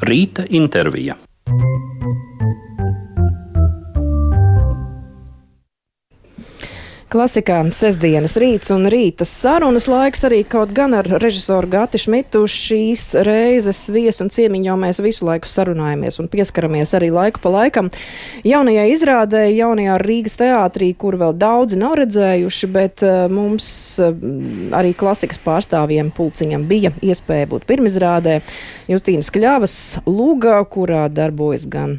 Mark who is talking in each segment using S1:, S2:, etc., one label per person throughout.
S1: Rīta intervija.
S2: Klasikā sestdienas rīts un rīta sarunas laiks arī kaut gan ar režisoru Gati Šmitu šīs reizes viesu un ciemiņu jau mēs visu laiku sarunājamies un pieskaramies arī laiku pa laikam. Jaunajai izrādē, jaunajā Rīgas teātrī, kur vēl daudzi nav redzējuši, bet uh, mums uh, arī klasikas pārstāvjiem pulciņam bija iespēja būt pirmizrādē. Justīnas Kļavas Lūgā, kurā darbojas gan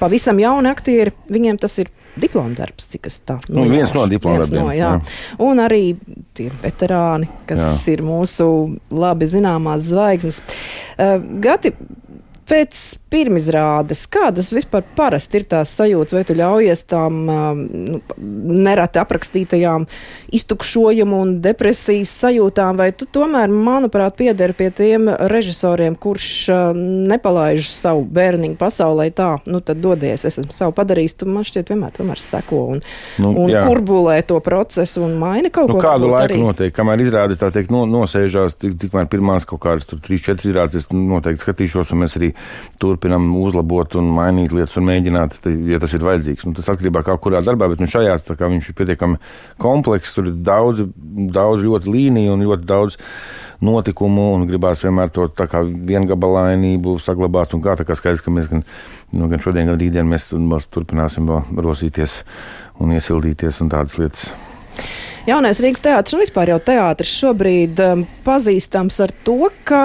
S2: pavisam jauni aktieri, viņiem tas ir diploma darbs, cik es tā
S3: nu, nu, viens no diploma darbiem.
S2: No, jā. Jā. Un arī tie veterāni, kas jā. ir mūsu labi zināmās zvaigznes. Uh, Gati, Pēc pirmizrādes, kādas vispār parasti ir tās sajūtas, vai tu ļaujies tām nu, nereti aprakstītajām iztukšojumu un depresijas sajūtām, vai tu tomēr, manuprāt, piederi pie tiem režisoriem, kurš nepalaiž savu bērniņu pasaulē tā, nu tad dodies, es esmu savu padarījis, tu man šķiet vienmēr tomēr seko un, nu, un jā. kurbulē to procesu un maina kaut
S3: nu,
S2: ko.
S3: Kādu laiku arī. noteikti, kamēr izrādi tā teikt no, nosēžās, tik, tikmēr pirmās kaut kādas tur 3-4 izrādes, es noteikti skatīšos un mēs arī turpinām uzlabot un mainīt lietas un mēģināt, ja tas ir vajadzīgs. Nu, tas atkarībā no kurā darbā, bet nu, šajā viņš ir pietiekami komplekss. Tur ir daudz, daudz ļoti līniju un ļoti daudz notikumu, un gribās vienmēr to viengabalainību saglabāt. Un kā tā kā skaidrs, ka mēs gan, nu, gan šodien, gan rītdien mēs turpināsim rosīties un iesildīties un tādas lietas.
S2: Jaunais Rīgas teātris un vispār jau teātris šobrīd um, pazīstams ar to, ka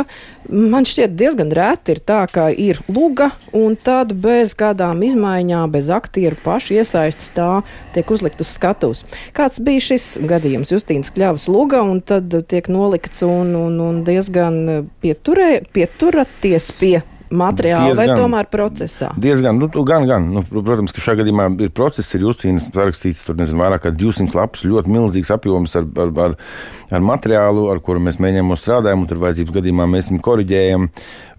S2: man šķiet diezgan reti ir tā, ka ir luga un tad bez kādām izmaiņām, bez aktieru pašu iesaistas tā tiek uzlikt uz skatuves. Kāds bija šis gadījums? Justīns Kļavas luga un tad tiek nolikts un, un, un diezgan pieturē, pieturaties pie materiāli diezgan, vai tomēr procesā?
S3: Diezgan, nu, gan, gan. Nu, protams, ka šajā gadījumā ir process, ir justīnas parakstīts, tur nezinu, vairāk kā 200 lapus, ļoti milzīgs apjoms ar, ar, ar, ar materiālu, ar kuru mēs mēģinām strādājam, un tur vajadzības gadījumā mēs viņu koriģējam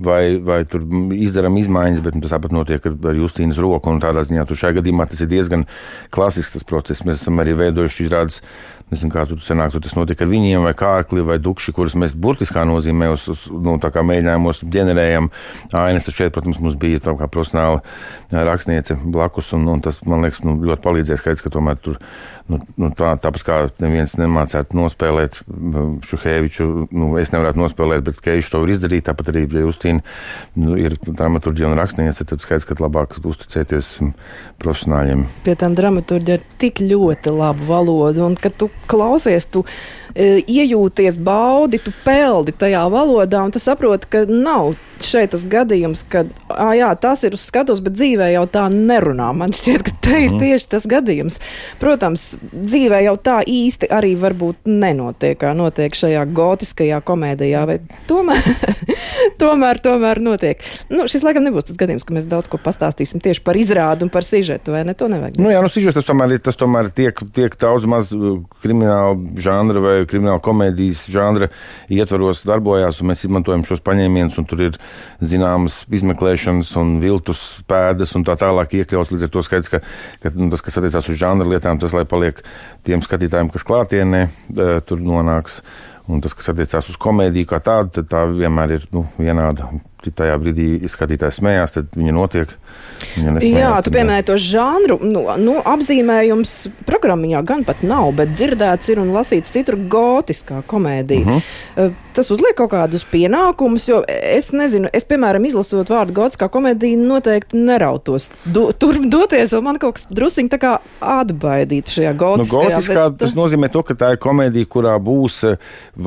S3: vai, vai tur izdarām izmaiņas, bet nu, tas tāpat notiek ar, ar justīnas roku, un tādā ziņā tur šajā gadījumā tas ir diezgan klasisks tas process. Mēs esam arī veidojuši izrādes nezinu, kā tur senāk tur tas notika ar viņiem, vai kārkli, vai dukši, kurus mēs burtiskā nozīmē uz, uz nu, mēģinājumos ģenerējam ainas. Šeit, protams, mums bija tā kā profesionāla rakstniece blakus, un, un tas, man liekas, nu, ļoti palīdzēja skaidrs, ka tomēr tur nu, nu, tā, tāpat kā neviens nemācētu nospēlēt Šuhēviču, nu, es nevarētu nospēlēt, bet Keišu to var izdarīt, tāpat arī, ja Justīna nu, ir dramaturģija un rakstniece, tad skaidrs, ka labāk uzticēties profesionāļiem.
S2: Pie tam dramaturģija ir tik ļoti laba valoda, un kad tu klausies, tu iejūties, baudi, tu peldi tajā valodā, un tu saproti, ka nav šeit tas gadījums, ka à, jā, tas ir uz skatuves, bet dzīvē jau tā nerunā. Man šķiet, ka te ir mm. tieši tas gadījums. Protams, dzīvē jau tā īsti arī varbūt nenotiek, kā notiek šajā gotiskajā komēdijā, bet tomēr, tomēr, tomēr notiek. Nu, šis laikam nebūs tas gadījums, ka mēs daudz ko pastāstīsim tieši par izrādu un par sižetu, vai ne? To nevajag.
S3: Nu, jā, nu, sižets tas tomēr, tas tomēr tiek, tiek daudz maz krimināla žanra vai krimināla komēdijas žanra ietvaros darbojās, un mēs izmantojam šos paņēmienus, un tur ir zināmas izmeklēšanas un viltus pēdas un tā tālāk iekļauts. Līdz ar to skaidrs, ka, ka nu, tas, kas attiecās uz žanra lietām, tas lai paliek tiem skatītājiem, kas klātienē tur nonāks. Un tas, kas attiecās uz komēdiju kā tādu, tā vienmēr ir nu, vienāda tajā brīdī skatītājs smējās, tad viņa notiek. Viņa nesmējās,
S2: Jā, tu pieminēji to žanru. Nu, nu, apzīmējums programmā gan pat nav, bet dzirdēts ir un lasīts citur gotiskā komēdija. Uh mhm. -huh. Tas uzliek kaut kādus pienākumus, jo es nezinu, es, piemēram, izlasot vārdu gotiskā komēdija, noteikti nerautos do, tur doties, un man kaut kas drusciņi tā kā atbaidīt šajā gotiskajā.
S3: Nu, gotiskā bet... tas nozīmē to, ka tā ir komēdija, kurā būs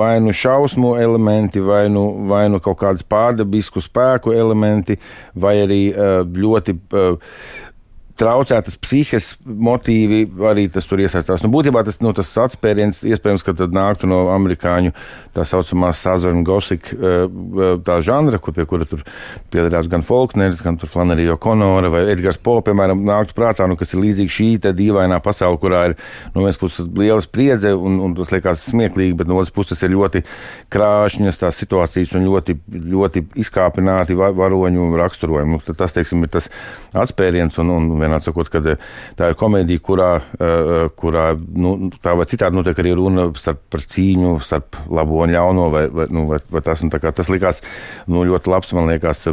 S3: vai nu šausmu elementi, vai nu, vai nu kaut kādas pārdabiskus spēku elementi, vai arī eh, ļoti eh, traucētas psihes motīvi arī tas tur iesaistās. Nu, būtībā tas, nu, tas atspēriens iespējams, ka tad nāktu no amerikāņu tā saucamā Southern Gothic eh, tā žanra, kur pie kura tur piedarās gan Faulkneris, gan Flannerija O'Connora vai Edgars Po, piemēram, nāktu prātā, nu, kas ir līdzīgi šī dīvainā pasaule, kurā ir no vienas puses liela spriedze un, un tas liekas smieklīgi, bet no otras puses ir ļoti krāšņas tās situācijas un ļoti, ļoti izkāpināti varoņu raksturojumi. Nu, tas, teiksim, ir tas atspēriens un, un vienā sakot, ka tā ir komēdija, kurā, kurā nu, tā vai citādi notiek arī runa starp, par cīņu starp labo un ļauno, vai, vai, nu, vai, vai tas, un kā, tas likās nu, ļoti labs, man liekas,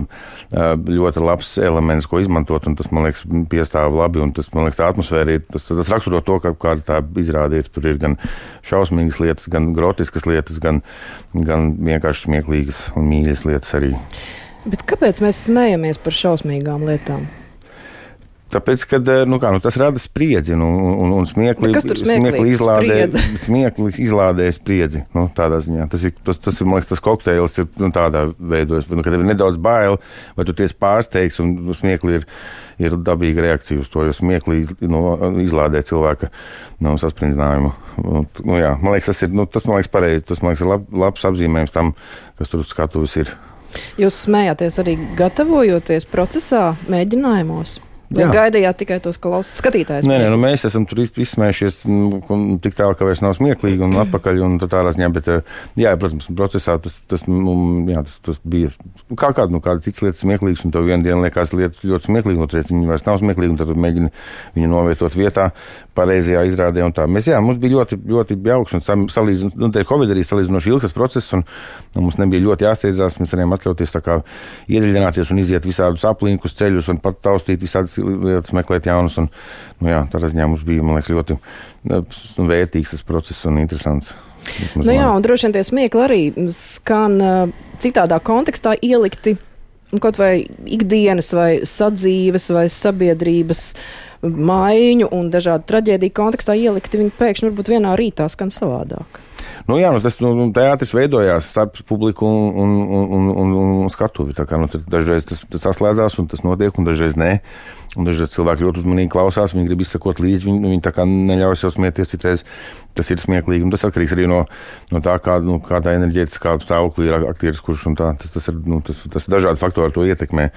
S3: ļoti labs elements, ko izmantot, un tas, man liekas, piestāv labi, un tas, man liekas, tā atmosfēra ir, tas, tas raksturo to, ka, kāda tā izrāda ir. Tur ir gan šausmīgas lietas, gan grotiskas lietas, gan, gan vienkārši smieklīgas un mīļas lietas arī.
S2: Bet kāpēc mēs smējamies par šausmīgām lietām?
S3: Tāpēc, ka eh, nu kā, nu, tas rada spriedzi nu, un, un smiekli,
S2: smiekli
S3: izlādē, smiekli izlādē spriedzi. Nu, tādā ziņā tas ir, tas, tas ir, man liekas, tas kokteils ir nu, tādā veidojas. Nu, kad ir nedaudz bail, vai tu tiesi pārsteigts un nu, smiekli ir, ir dabīga reakcija uz to, jo smiekli nu, izlādē cilvēka nu, sasprindzinājumu. Nu, jā, man liekas, tas ir, nu, tas, man liekas, pareizi. Tas, man liekas, ir lab, labs apzīmējums tam, kas tur uz skatuves ir.
S2: Jūs smējāties arī gatavojoties procesā, mēģinājumos? Vai Jā. gaidījāt tikai tos klausītājus, skatītājus?
S3: Nē, nē nu, mēs esam tur izsmējušies nu, tik tālu, ka vairs nav smieklīgi un atpakaļ. Un tādā ziņā, bet, eh, jā, protams, procesā tas, tas, nu, jā, tas, tas bija kā kāda, nu, kāda cits lietas smieklīgas, un tev vienā dienā liekas lietas ļoti smieklīgi, un otrais viņi vairs nav smieklīgi, un tad mēģini viņu novietot vietā, pareizajā izrādē. Mēs, jā, mums bija ļoti, ļoti jauks un salīdzinoši, nu, Covid arī salīdzinoši ilgs process, un, un mums nebija ļoti jāsteidzās. Mēs varējām atļauties iedziļināties un iziet visādus aplinkus ceļus un pat taustīt visādas lietas, meklēt jaunas. Un, nu, jā, tādā ziņā mums bija liekas, ļoti nu, vērtīgs tas process un interesants.
S2: Nu, jā, un droši vien tie smiekli arī skan citādā kontekstā ielikti nu, kaut vai ikdienas, vai sadzīves, vai sabiedrības maiņu un dažādu traģēdiju kontekstā ielikti. Viņi pēkšņi varbūt vienā rītā skan savādāk.
S3: Nu, jā, nu, tas nu, teātris veidojās starp publiku un, un, un, un, un skatuvi. Kā, nu, dažreiz tas, tas saslēdzās un tas notiek, un dažreiz nē. Un dažreiz cilvēki ļoti uzmanīgi klausās, viņi grib izsekot līdzi, viņi, viņi tā kā neļauj sev smieties. Citreiz tas ir smieklīgi. Un tas atkarīgs arī no, no tā, kā, nu, kādā enerģētiskā stāvoklī ir aktieris, kurš un tā. Tas, tas ir nu, tas, tas dažādi faktori to ietekmē.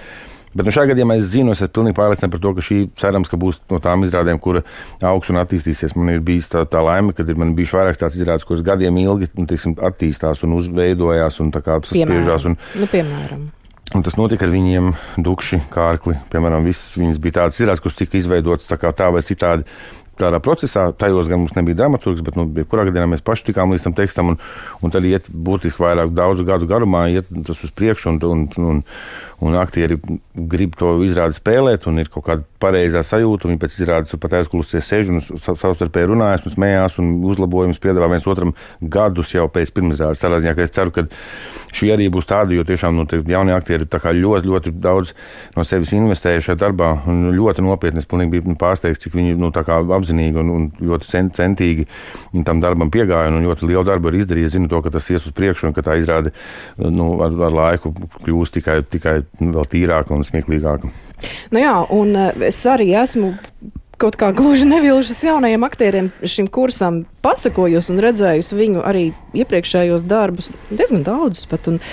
S3: Bet nu, šajā gadījumā es zinu, es esmu pilnīgi pārliecināts par to, ka šī cerams, ka būs no tām izrādēm, kura augs un attīstīsies. Man ir bijis tā, tā laime, ka ir man bijuši vairākas tādas izrādes, kuras gadiem ilgi nu, teiksim, attīstās un uzveidojās un tā kā saspiežās. Un,
S2: nu, piemēram.
S3: Un tas notika ar viņiem, dukši, kārkli. Piemēram, visas viņas bija tādas izrādes, kuras tika izveidotas tā, tā vai citādi tādā procesā. Tajos gan mums nebija dramaturgs, bet, nu, kurā gadījumā mēs paši tikām līdz tam tekstam, un, un tad iet būtiski vairāk, daudzu gadu garumā, iet tas uz priekšu, un, un, un, un aktieri grib to izrādi spēlēt, un ir kaut kāda pareizā sajūta. Viņi pēc izrādes pat aizklusies, sēž un savstarpēji runājas, un smējās, un uzlabojumus piedāvā viens otram gadus jau pēc pirmizrādes. Tādā ziņā, ka es ceru, ka šī arī būs tāda, jo tiešām nu, jaunie aktieri ļoti, ļoti daudz no sevis investējuši šajā darbā, un ļoti nopietni. Es pilnīgi biju pārsteigts, cik viņi nu, apzinīgi un, un ļoti centīgi tam darbam piegāja, un ļoti lielu darbu ir izdarījis. Zinu to, ka tas ies uz priekšu, un ka tā izrāde nu, ar, ar laiku kļūs tikai, tikai vēl tīrāka un smieklīgāka.
S2: Nu jā, un eh, es arī esmu kaut kā gluži nevilšas jaunajiem aktieriem šim kursam pasakojusi un redzējusi viņu arī iepriekšējos darbus, diezgan daudzus pat. Un,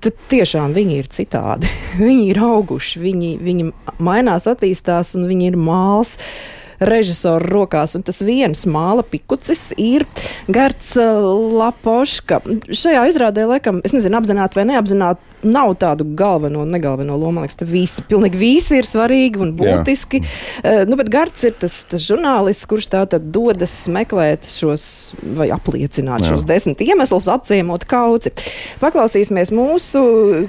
S2: Tad tiešām viņi ir citādi. viņi ir auguši, viņi, viņi mainās, attīstās un viņi ir māls. Režisora rokās. Un tas viens māla pikucis ir Gerts uh, Lapoška. Šajā izrādē, laikam, es nezinu, apzināti vai neapzināti, nav tādu galveno un negalveno lomu. Man liekas, ka visi, pilnīgi visi ir svarīgi un būtiski. Uh, nu, bet Gerts ir tas, tas žurnālists, kurš tā tad dodas meklēt šos vai apliecināt Jā. šos desmit iemeslus, apciemot kauci. Paklausīsimies mūsu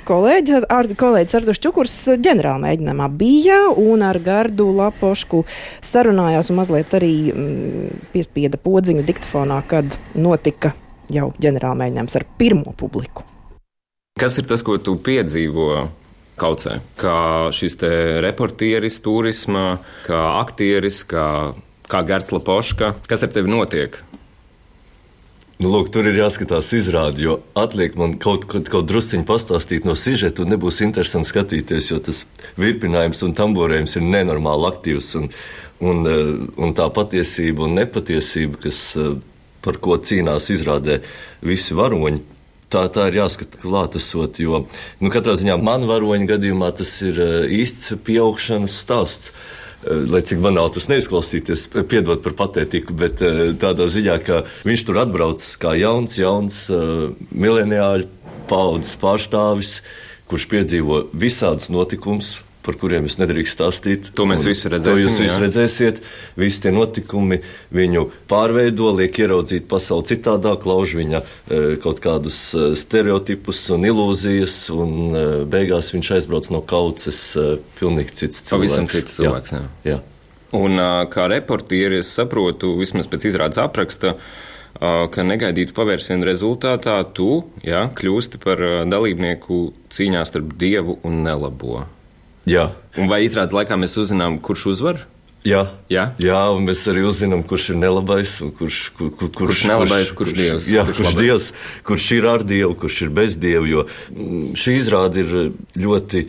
S2: kolēģi, ar, kolēģis Ardušs Čukurs ģenerāla mēģinājumā bija un ar Gardu Lapošku sarunā sarunājās un mazliet arī mm, piespieda podziņu diktafonā, kad notika jau ģenerālmēģinājums ar pirmo publiku.
S1: Kas ir tas, ko tu piedzīvo kaucē? Kā šis reportieris, turismā, kā aktieris, kā, kā Gerts Lapoška, kas ar tevi notiek?
S4: Nu, lūk, tur ir jāskatās izrādi, jo atliek man kaut, kaut drusciņu pastāstīt no sižeta, un nebūs interesanti skatīties, jo tas virpinājums un tamborējums ir nenormāli aktīvs. Un, un, eh, un tā patiesība un nepatiesība, kas, eh, par ko cīnās izrādē visi varoņi. Tā, tā ir jāskata klātesot, jo nu, katrā ziņā man varoņa gadījumā tas ir eh, īsts pieaugšanas stāsts. Lai cik banāli tas neizklausīties, piedod par patētiku, bet tādā ziņā, ka viņš tur atbrauc kā jauns, jauns mileniāļu paudzes pārstāvis, kurš piedzīvo visādus notikumus, par kuriem es nedrīkstu stāstīt.
S1: To mēs visi redzēsim. To
S4: jūs visi redzēsiet. Visi tie notikumi viņu pārveido, liek ieraudzīt pasauli citādāk, lauž viņa e, kaut kādus e, stereotipus un ilūzijas, un e, beigās viņš aizbrauc no kauces pilnīgi cits cilvēks.
S1: Pavisam cits cilvēks, jā. jā. jā. Un kā reportieri, es saprotu, vismaz pēc izrādes apraksta, ka negaidītu pavērsienu rezultātā tu jā, kļūsti par dalībnieku cīņā starp dievu un nelabo.
S4: Jā.
S1: Un vai izrādes laikā mēs uzzinām, kurš uzvar?
S4: Jā, jā? jā, un mēs arī uzzinām, kurš ir nelabais, kurš, kur, kur, kurš,
S1: kurš nelabais, kurš, kurš dievs.
S4: Jā, kurš, kurš dievs, kurš ir ar dievu, kurš ir bez dievu. Jo mm, šī izrāde ir ļoti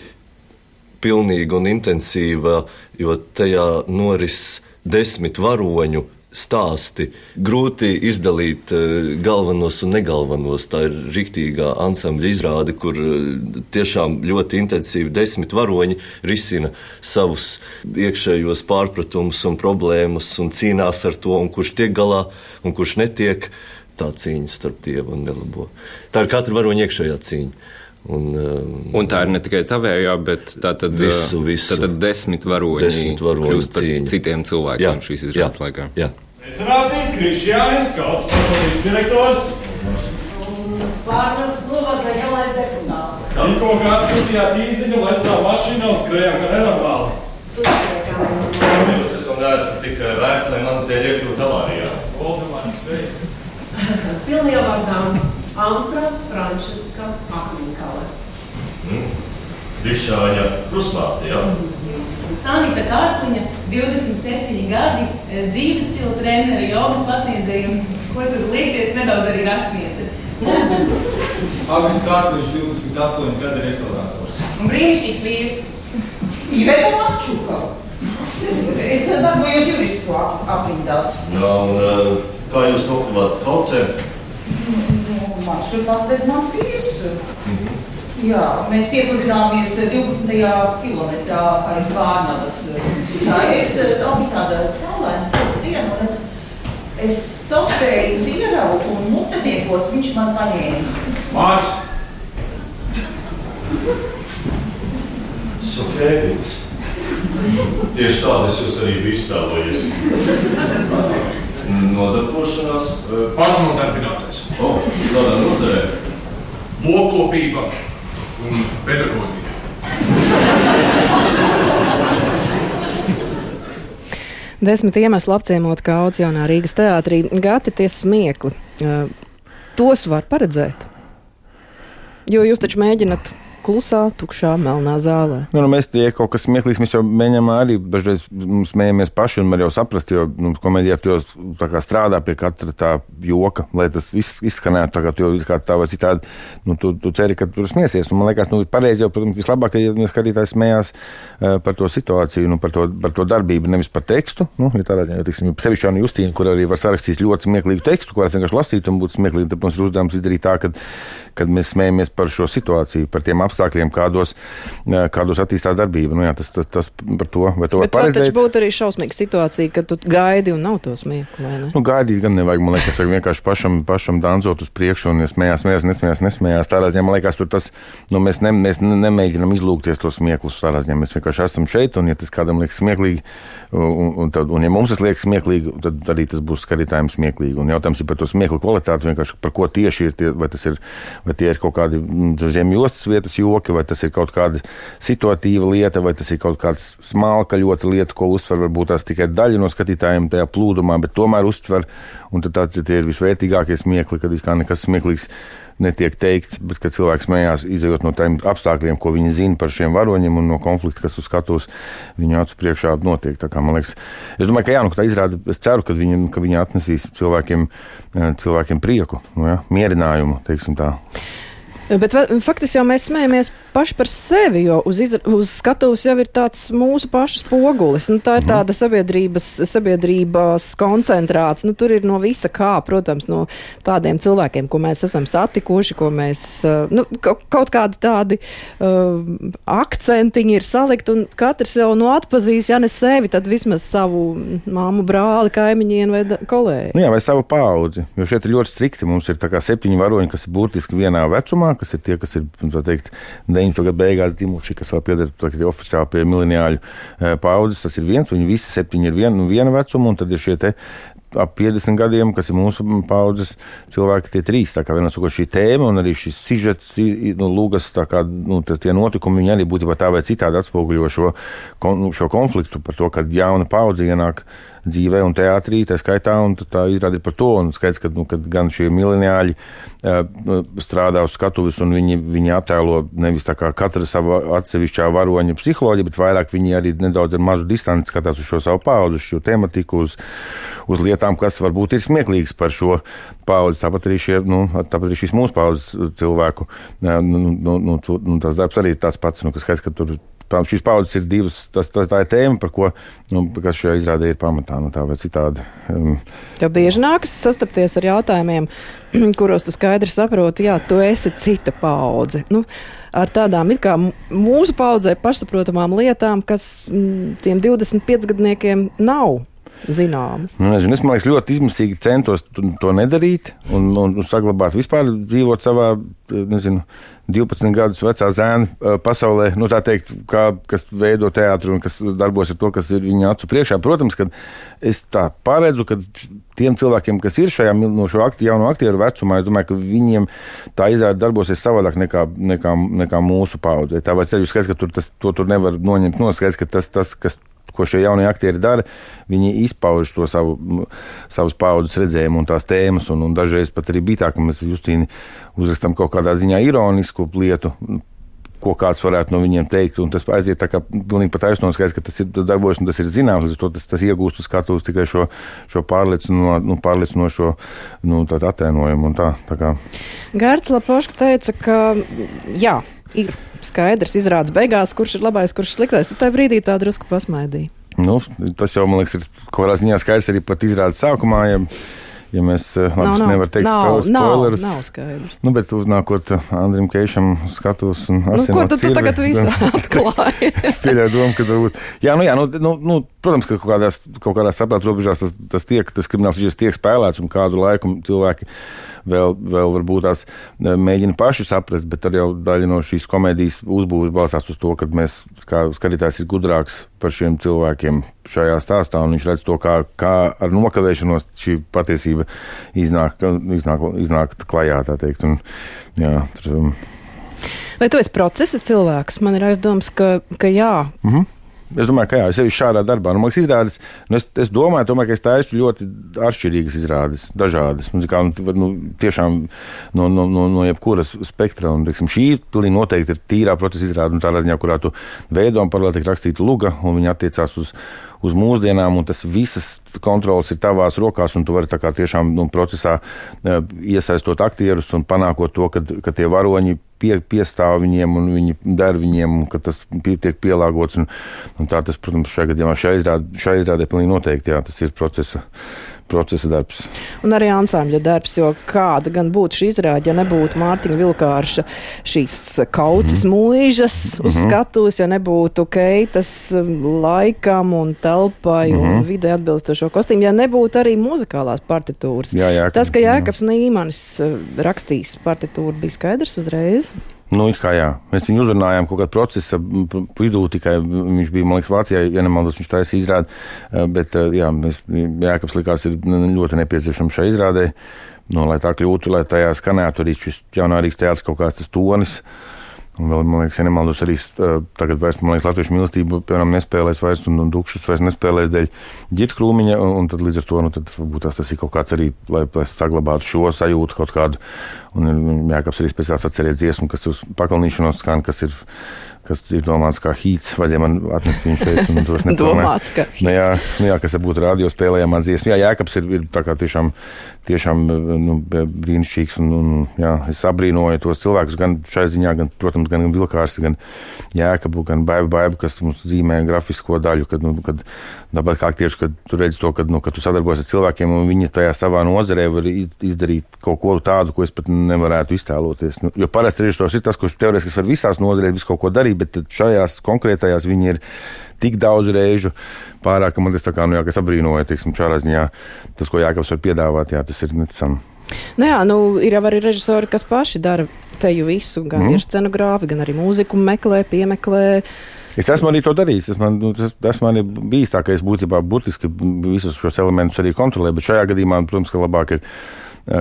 S4: pilnīga un intensīva, jo tajā noris desmit varoņu stāsti. Grūti izdalīt eh, galvenos un negalvenos. Tā ir rīktīgā ansambļa izrāde, kur eh, tiešām ļoti intensīvi desmit varoņi risina savus iekšējos pārpratumus un problēmas un cīnās ar to, kurš tiek galā un kurš netiek. Tā cīņa starp dievu un nelabo. Tā ir katra varoņa iekšējā cīņa.
S1: Un, um, un tā ir ne tikai tavējā, bet tā tad visu, visu. Tā tad desmit varoņi, desmit varoņi par cīņa. citiem cilvēkiem jā, šīs izrādes laikā.
S4: Jā.
S5: Sveicināti, Krišjānis, kauts pašvaldības direktors.
S6: Pārvaldes novada jaunais deputāts.
S5: Tikko kāds sūtījāt īziņu, lecā mašīnā un skrējām,
S6: kā nenormāli.
S5: Es esmu neesmu tik vērts, lai mans dēļ iekļūtu avārijā.
S6: Voldemārs, Pilnajā vārdā Antra Frančiska Akminkale.
S5: Mm. Krišjāņa krusmāte, jā? Ja? Mm.
S7: Sanita Kārkliņa, 27 gadi, e, dzīves stila treneri, jogas pasniedzēja, ko tur liekties, nedaudz arī rakstniece.
S5: Agris Kārkliņš, 28 gadi restaurators.
S7: Un brīnišķīgs vīrs.
S6: Iveta Mačuka. Es darbojos juristu aprindās.
S5: Jā, un e, kā jūs nokļuvāt kaucē?
S6: Man šurp atved mans vīrs. -hmm. Jā, mēs iepazināmies 12. kilometrā aiz Vārnavas. Tā es, tā bija tāda saulaina diena, un es, es stopēju uz ierau, un muteniekos viņš man paņēma.
S5: Mārs! Sokēvits. Tieši tādu es jūs arī biju iztēlojies. Nodarbošanās?
S8: Pašnodarbinātais.
S5: O, tādā nozarē.
S8: Lopkopība un pedagoģija.
S2: Desmit iemesli apciemot kaudzes jaunā Rīgas teātrī. Gati tie smiekli. Tos var paredzēt. Jo jūs taču mēģināt klusā, tukšā, melnā zālē.
S3: Nu, nu, mēs tie kaut kas smieklīgs, mēs jau mēģinām arī dažreiz smējamies paši un var jau saprast, jo nu, komēdijā tu jau strādā pie katra tā joka, lai tas izskanētu tā, kā tu kā tā vai citādi, nu, tu, tu ceri, ka tur smiesies. Un, man liekas, nu, pareizi jau, protams, vislabāk, ja skatītājs smējās uh, par to situāciju, nu, par, to, par to darbību, nevis par tekstu. Nu, ja tādā ziņā, tiksim, sevišķi Anna Justīna, kur arī var sarakstīt ļoti smieklīgu tekstu, ko var vienkārši lasīt un būt smieklīgi, tad mums ir uzdevums izdarīt tā, ka, kad mēs smējamies par šo situāciju, par tiem apstākļiem apstākļiem, kādos, kādos attīstās darbība. Nu, jā, tas, tas, tas par to, vai to
S2: Bet var paredzēt. Tas būtu arī šausmīga situācija, ka tu gaidi un nav to smieku.
S3: Nu, gaidīt gan nevajag. Man liekas, vajag vienkārši pašam, pašam danzot uz priekšu un smējās, smējās, nesmējās, nesmējās. Tādā ziņā man liekas, tur tas, nu, mēs, ne, mēs nemēģinām izlūkties tos smieklus. Tādā ziņā mēs vienkārši esam šeit un, ja tas kādam liekas smieklīgi, un, un, tad, un ja mums tas liekas smieklīgi, tad arī tas būs skatītājiem smieklīgi. Un jautājums ir par to smieklu kvalitāti, vienkārši par ko tieši ir tie, vai tas ir, vai tie ir kaut kādi mm, zemjostas vietas joki, vai tas ir kaut kāda situatīva lieta, vai tas ir kaut kāds smalka ļoti lieta, ko uztver varbūt tās tikai daļa no skatītājiem tajā plūdumā, bet tomēr uztver, un tad tā, tie ir visvērtīgākie smiekli, kad kā nekas smieklīgs netiek teikts, bet kad cilvēks smējās, izējot no tiem apstākļiem, ko viņi zina par šiem varoņiem un no konflikta, kas uz skatuves viņu acu priekšā notiek. Tā kā, liekas, es domāju, ka, jā, nu, tā izrāda, es ceru, ka viņi, ka viņi atnesīs cilvēkiem, cilvēkiem prieku, nu, ja, mierinājumu, teiksim tā.
S2: Bet faktiski jau mēs smējamies paši par sevi, jo uz, izra, uz skatuves jau ir tāds mūsu pašu spogulis. Nu, tā ir mhm. tāda sabiedrības, sabiedrības koncentrāts. Nu, tur ir no visa kā, protams, no tādiem cilvēkiem, ko mēs esam satikuši, ko mēs, nu, kaut kādi tādi uh, akcentiņi ir salikti, un katrs jau no atpazīs, ja ne sevi, tad vismaz savu māmu, brāli, kaimiņienu vai kolēģi.
S3: Nu jā, vai savu paudzi, jo šeit ir ļoti strikti. Mums ir septiņi varoņi, kas ir būtiski vienā vecumā, kas ir tie, kas ir teikt, 90. gadu beigās dzimuši, kas vēl pieder teikt, oficiāli pie mileniāļu paudzes. Tas ir viens, viņi visi septiņi ir vien, nu, viena vecuma, un tad ir šie ap 50 gadiem, kas ir mūsu paudzes cilvēki, tie trīs. Tā kā vienā sakot, šī tēma un arī šis sižets, nu, lūgas, kā nu, tie notikumi, viņi arī būtībā tā vai citādi atspoguļo šo, šo konfliktu par to, ka jauna paudze ienāk dzīvē un teātrī, tā skaitā, un tā izrāda par to. Un skaidrs, ka, nu, ka gan šie mileniāļi uh, strādā uz skatuves, un viņi, viņi attēlo nevis tā kā katra sava atsevišķā varoņa psiholoģija, bet vairāk viņi arī nedaudz ar mazu distanci skatās uz šo savu paudzi, uz šo tematiku, uz, uz lietām, kas varbūt ir smieklīgas par šo paudzi. Tāpat arī, šie, nu, tāpat arī šīs mūsu paudzes cilvēku, nu, nu, nu, nu, tas darbs arī ir tāds pats, nu, kas skaidrs, ka tur Protams, šīs paudzes ir divas. Tas, tas, tā ir tēma, par ko nu, šajā izrādē ir pamatā. Nu, tā vai citādi. Um,
S2: Tev bieži nākas sastapties ar jautājumiem, kuros tu skaidri saproti, jā, tu esi cita paudze. Nu, ar tādām mūsu paudzē pašsaprotamām lietām, kas m, tiem 25 gadniekiem nav zināmas.
S3: Nu, nezinu, es domāju, ļoti izmisīgi centos to nedarīt un, un, un saglabāt vispār dzīvot savā, nezinu, 12 gadus vecā zēna pasaulē, nu, teikt, kā, kas veido teātru un kas darbojas ar to, kas ir viņa acu priekšā. Protams, ka es tā paredzu, ka tiem cilvēkiem, kas ir šajā no šo akti, jauno aktieru vecumā, es domāju, ka viņiem tā izrāda darbosies savādāk nekā, nekā, nekā mūsu paudzē. Tā vai ceļu skaidrs, ka tur tas, to tur nevar noņemt no skaidrs, ka tas, tas, kas ko šie jaunie aktieri dara, viņi izpauž to savu, savus paudzes redzējumu un tās tēmas. Un, un dažreiz pat arī bija tā, ka mēs Justīni uzrakstām kaut kādā ziņā ironisku lietu. Ko kāds varētu no viņiem teikt, un tas aiziet tā kā pilnīgi pat aizsno skaidrs, ka tas, ir, tas darbojas un tas ir zināms. Līdz ar to tas, tas iegūst uz skatuves tikai šo, šo pārliecino, nu, pārliecinošo nu, attēlojumu. Tā, tā kā.
S2: Gārds Lapoška teica, ka jā, ir skaidrs, izrādās beigās, kurš ir labais, kurš sliktais. Tad brīdī tā drusku pasmaidīja.
S3: Nu, tas jau, man liekas, ir kaut kādā ziņā skaidrs arī pat izrādes sākumā. Ja ja mēs eh, labi, nevaram teikt,
S2: nav, spoilerus. Nav, skaidrs.
S3: Nu, bet uznākot eh, Andrim Keišam skatos un
S2: nu, ko tu, tu tagad visu atklāji?
S3: es pieļauju domu, ka varbūt, jā, nu jā, nu, nu, nu protams, ka kaut kādās, kaut kādās saprāta robežās tas, tas tiek, tas krimināls tiek spēlēts un kādu laiku cilvēki vēl, vēl varbūt tās e, mēģina paši saprast, bet tad jau daļa no šīs komēdijas uzbūves balstās uz to, ka mēs, kā skatītājs, ir gudrāks par šiem cilvēkiem šajā stāstā, un viņš redz to, kā, kā ar nokavēšanos šī patiesība iznāk, iznāk, iznāk klajā, tā teikt. Un, jā, tur, um.
S2: Vai tu esi procesa cilvēks? Man ir aizdoms, ka, ka jā.
S3: Mm -hmm. Es domāju, ka jā, es eju šādā darbā. Nu, man izrādes, nu, es, es domāju, tomēr, ka es taisu ļoti atšķirīgas izrādes, dažādas. Nu, kā, nu, nu, tiešām no, no, no, no jebkuras spektra. Un, teiksim, šī pilnīgi noteikti ir tīrā procesa izrāde, nu, tādā ziņā, kurā tu veido un paralēli tiek rakstīta luga, un viņa attiecās uz uz mūsdienām, un tas visas kontrols ir tavās rokās, un tu vari tiešām nu, procesā eh, iesaistot aktierus un panākot to, ka, ka tie varoņi pie, piestāv viņiem un viņi der viņiem, ka tas pie, tiek pielāgots. Un, un tā tas, protams, šajā gadījumā šai izrādē, šai izrādē pilnīgi noteikti, jā, tas ir procesa procesa darbs.
S2: Un arī ansambļa darbs, jo kāda gan būtu šī izrāde, ja nebūtu Mārtiņa Vilkārša šīs kautas mm. mūžas uz mm -hmm. skatuves, ja nebūtu keitas laikam un telpai mm -hmm. un mhm. vidē atbilstošo kostīmu, ja nebūtu arī muzikālās partitūras. Jā, jā, Tas, ka Jēkabs Nīmanis eh, rakstīs partitūru, bija skaidrs uzreiz.
S3: Nu, kā jā. Mēs viņu uzrunājām kaut kādā procesa vidū, tikai viņš bija, man liekas, Vācijā, ja nemaldos, viņš taisīja izrādi. Eh, bet, eh, jā, mēs, Jēkabs likās, ir ļoti nepieciešams šai izrādē, nu, lai tā kļūtu, lai tajā skanētu arī šis jaunārīgs teātris kaut kāds tas tonis. Un vēl, man liekas, ja nemaldos, arī tagad vairs, man liekas, latviešu mīlestību, piemēram, nespēlēs vairs, un, un dukšus vairs nespēlēs dēļ ģirta krūmiņa, un, un tad līdz ar to, nu, tad varbūt tas, tas ir kaut kāds arī, lai, lai saglabātu šo sajūtu kaut kādu, un Jākaps arī speciāls atceriet dziesmu, kas uz pakalnīšanos skan, kas ir kas ir domāts kā hīts, vai man atnest viņu šeit.
S2: domāts, ka
S3: nu, jā, nu, jā, kas būtu radio spēlējama dziesma. Jā, Jēkabs ir, ir tiešām, tiešām nu, brīnišķīgs. Un, un, jā, es abrīnoju tos cilvēkus gan šai ziņā, gan, protams, gan Vilkārs, gan Jēkabu, gan Baibu, Baibu kas mums zīmē grafisko daļu, kad, nu, kad dabūt kā aktieši, kad tu redz to, ka, nu, ka tu sadarbojies ar cilvēkiem un viņi tajā savā nozarē var izdarīt kaut ko tādu, ko es pat nevarētu iztēloties. Nu, jo parasti režisors ir tas, kurš teorētiski var visās nozarēs visu kaut ko darīt bet šajās konkrētajās viņi ir tik daudz reižu pārāk, ka man tas tā kā, nu jā, kas abrīnoja, teiksim, šādā ziņā tas, ko Jākaps var piedāvāt, jā, tas ir neticami.
S2: Nu jā, nu, ir jau arī režisori, kas paši dara teju visu, gan mm. ir scenogrāfi, gan arī mūziku meklē, piemeklē.
S3: Es esmu arī to darījis. Es man, nu, tas, tas man ir bijis tā, ka es būtībā būtiski visus šos elementus arī kontrolēju, bet šajā gadījumā, protams, ka labāk ir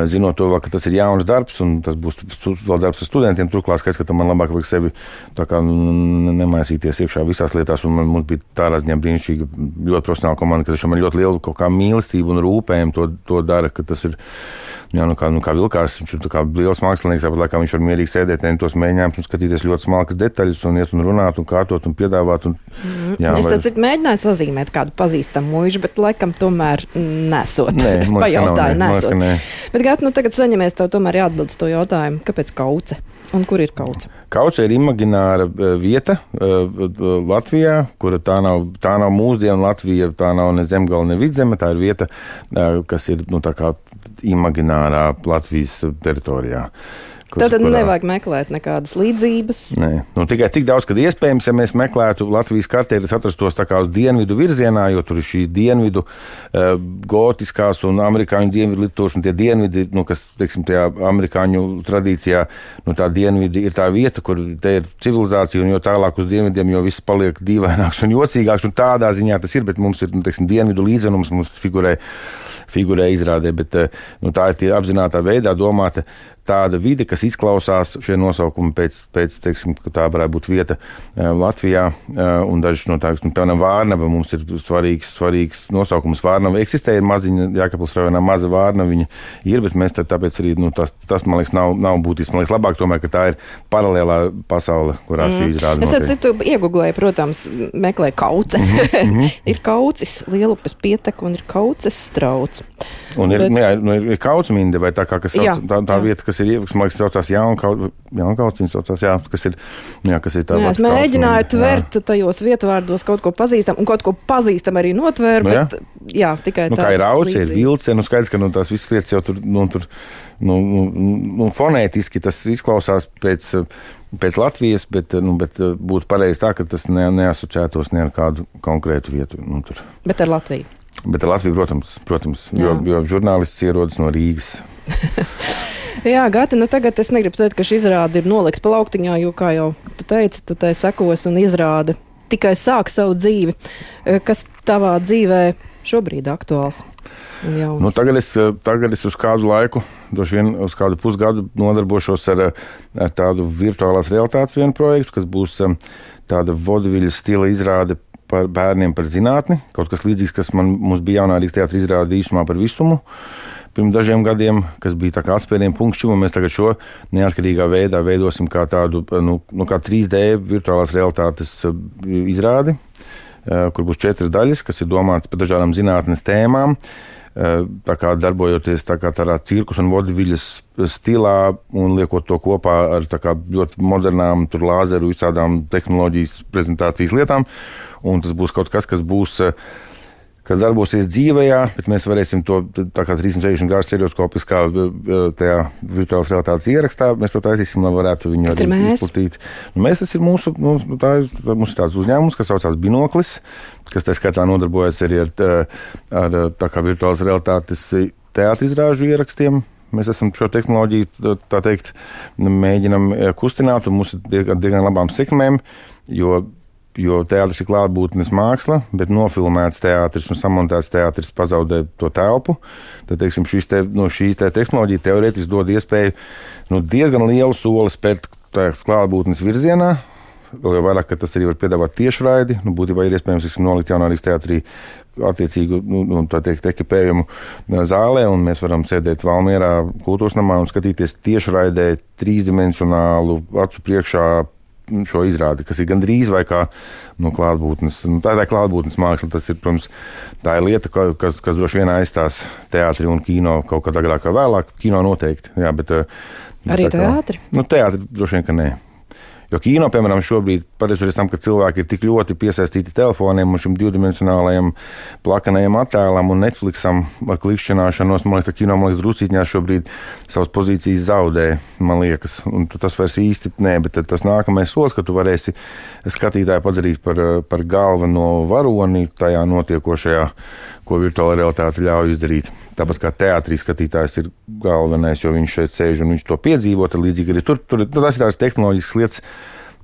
S3: zinot to, ka tas ir jauns darbs, un tas būs vēl darbs ar studentiem. Turklāt, ka man labāk vajag sevi kā, nemaisīties iekšā visās lietās, un man, mums bija tādā ziņā brīnišķīga, ļoti profesionāla komanda, kas man ļoti lielu mīlestību un rūpējumu to, to dara, ka tas ir Jā, nu kā, nu kā vilkārs, viņš ir liels mākslinieks, tāpat laikā viņš var mierīgi sēdēt, tos mēģinājumus un skatīties ļoti smalkas detaļas, un iet un runāt, un kārtot un piedāvāt. Un,
S2: mm. jā, es vai... tad mēģināju sazīmēt kādu pazīstamu mūžu, bet laikam tomēr nesot. Nē, pajautāju, nesot. Nē. Bet, Gat, nu tagad saņemies, tev tomēr jāatbild uz to jautājumu, kāpēc kauce? Un kur ir kauce?
S3: Kauce ir imagināra e, vieta uh, Latvijā, kura tā nav, tā nav mūsdienu Latvija, tā nav ne zemgala, ne vidzeme. Tā ir vieta, uh, kas ir nu, imaginārā Latvijas teritorijā.
S2: Kur, Tad kurā... nevajag meklēt nekādas līdzības.
S3: Nē, nu, tikai tik daudz, ka iespējams, ja mēs meklētu Latvijas kartē, tas atrastos tā kā uz dienvidu virzienā, jo tur ir šīs dienvidu uh, gotiskās un amerikāņu dienvidu litoši, un tie dienvidi, nu, kas, teiksim, tajā amerikāņu tradīcijā, nu, tā dienvidi ir tā vieta, kur te ir civilizācija, un jo tālāk uz dienvidiem, jo viss paliek dīvaināks un jocīgāks, un tādā ziņā tas ir, bet mums ir, nu, teiksim, dienvidu līdzenums, mums figurē, figurē izrādē, bet nu, tā ir apzinātā veidā domāta tāda vide, kas izklausās šie nosaukumi pēc, pēc teiksim, tā varētu būt vieta eh, Latvijā. Eh, un dažas no tādām, nu, piemēram, Vārnava mums ir svarīgs, svarīgs nosaukums. Vārnava eksistē, ir maziņa, Jākapils rajonā maza Vārnava viņa ir, bet mēs tāpēc arī, nu, tas, tas, man liekas, nav, nav būtisks. Man liekas, labāk tomēr, ka tā ir paralēlā pasaule, kurā mm. šī izrāda.
S2: Es ar citu iegūlēju, protams, meklēju kauce. Mm -hmm. ir kaucis, lielupes pietek un ir kauces strauts.
S3: Un ir, bet... jā, nu, ir, ir kaucminde vai tā kā, kas sauc, jā, tā, tā jā. vieta, kas ir ieviks, man liekas, saucās Jaunkauts, viņa saucās, jā, kas ir, jā, kas ir tā. Jā,
S2: es mēģināju tvert tajos vietvārdos kaut ko pazīstam, un kaut ko pazīstam arī notvērt, nu, jā. bet jā, tikai
S3: nu, tā. Kā ir auci, ir vilce, nu skaidrs, ka nu, tās visas lietas jau tur, nu, tur nu, nu, nu, fonētiski tas izklausās pēc pēc Latvijas, bet, nu, bet būtu pareizi tā, ka tas ne, neasociētos ne ar kādu konkrētu vietu. Nu, tur.
S2: bet ar Latviju.
S3: Bet ar Latviju, protams, protams jo, jo žurnālists ierodas no Rīgas.
S2: Jā, Gati, nu tagad es negribu teikt, ka šī izrāde ir nolikta plauktiņā, jo, kā jau tu teici, tu tai sekos un izrāda tikai sāk savu dzīvi. Eh, kas tavā dzīvē šobrīd ir aktuāls?
S3: Nu, tagad, es, eh, tagad es uz kādu laiku, droši vien uz kādu pusgadu, nodarbošos ar, ar tādu virtuālās realitātes vienu projektu, kas būs eh, tāda vodviļas stila izrāde par bērniem, par zinātni. Kaut kas līdzīgs, kas man, mums bija jaunā Rīgas teātris izrāde īsumā par visumu. Pirms dažiem gadiem, kas bija kā atspērienu punkts, un mēs tagad šo neatkarīgā veidā veidosim kā tādu nu, nu, kā 3D virtuālās realitātes uh, izrādi, uh, kur būs četras daļas, kas ir domātas par dažādām zinātnes tēmām. Uh, tā kā darbojoties tā kā tādā cirkus un vodviļas stilā un liekot to kopā ar kā, ļoti modernām, lāzeru, visādām tehnoloģijas prezentācijas lietām. Un tas būs kaut kas, kas būs kas darbosies dzīvē, bet mēs varēsim to tā kā 360 grādu stereoskopiskā virtuālās realitātes ierakstā. Mēs to taisīsim, lai varētu viņu
S2: arī
S3: izplatīt. Nu, mēs tas ir mūsu, nu, tā, tā, mums ir tāds uzņēmums, kas saucās Binoklis, kas tā skaitā nodarbojas arī ar, ar kā virtuālās realitātes teātrizrāžu ierakstiem. Mēs esam šo tehnoloģiju, teikt, mēģinam kustināt, un mums ir diezgan, diezgan labām sekmēm, jo jo teātris ir klātbūtnes māksla, bet nofilmēts teātris un samontēts teātris pazaudē to telpu. Tad teiksim, te, no šī te tehnoloģija teorētiski dod iespēju nu, diezgan lielu soli spērt klātbūtnes virzienā. Vēl jau vairāk, ka tas arī var piedāvāt tiešraidi. Nu, būtībā ir iespējams nolikt jaunā Rīgas teātrī attiecīgu nu, nu, teikt, ekipējumu zālē, un mēs varam sēdēt Valmjerā, kultūras namā un skatīties tiešraidē trīsdimensionālu acu priekšā šo izrādi, kas ir gandrīz vai kā no klātbūtnes. Nu, tā ir klātbūtnes māksla. Tas ir, protams, tā ir lieta, kas, kas droši vien aizstās teātri un kino kaut kad agrāk vai vēlāk. Kino noteikti. Jā, bet,
S2: Arī teātri?
S3: Nu, teātri droši vien, ka nē. Jo kino, piemēram, šobrīd, pateicoties tam, ka cilvēki ir tik ļoti piesaistīti telefoniem un šim divdimensionālajam plakanajam attēlam un Netflixam ar klikšķināšanos, man liekas, ka kino, liekas, drusītņās šobrīd savas pozīcijas zaudē, man liekas. Un tas vairs īsti nē, bet tas nākamais solis, ka tu varēsi skatītāju padarīt par, par galveno varoni tajā notiekošajā, ko virtuāla realitāte ļauj izdarīt. Tāpat kā teātrī skatītājs ir galvenais, jo viņš šeit sēž un viņš to piedzīvo. Tad līdzīgi arī tur, tur nu, tas ir tās tehnoloģiskas lietas,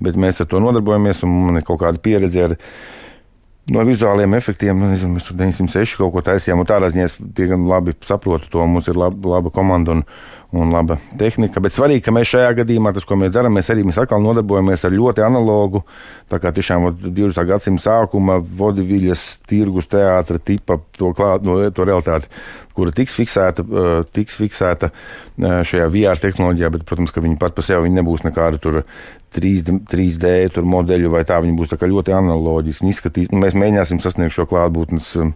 S3: bet mēs ar to nodarbojamies un man ir kaut kāda pieredze ar no vizuāliem efektiem. Nu, nezinu, mēs tur 906 kaut ko taisījām, un tādā ziņā es diezgan labi saprotu to. Mums ir laba, laba komanda un, un laba tehnika. Bet svarīgi, ka mēs šajā gadījumā, tas, ko mēs darām, mēs arī mēs atkal nodarbojamies ar ļoti analogu, tā kā tiešām 20. gadsimta sākuma vodivīļas tirgus teātra tipa to, klāt, no, to realitāti, kura tiks fiksēta, tiks fiksēta šajā VR tehnoloģijā, bet, protams, ka viņi pat par sevi nebūs nekāda tur 3D, 3D modeļu, vai tā viņi būs tā ļoti analoģiski. Izskatīs, nu, mēs mēģināsim sasniegt šo klātbūtnes um,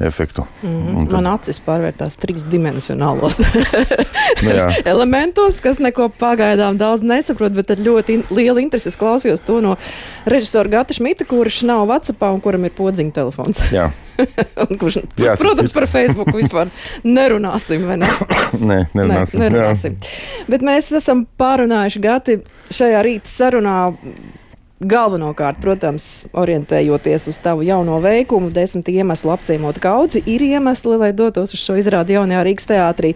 S3: efektu.
S2: Mm -hmm. tad... Man acis pārvērtās trīsdimensionālos nu, elementos, kas neko pagaidām daudz nesaprot, bet ar ļoti in lielu interesi klausījos to no režisora Gata Šmita, kurš nav Whatsappā un kuram ir podziņa telefons. kurš, jā, protams, par Facebook vispār nerunāsim. Ne?
S3: Nē, nerunāsim.
S2: Nē, nerunāsim. Bet mēs esam pārunājuši Gati šajā rīta sarunā. Galvenokārt, protams, orientējoties uz tavu jauno veikumu, desmit iemeslu apciemot kaudzi, ir iemesli, lai dotos uz šo izrādi jaunajā Rīgas teātrī.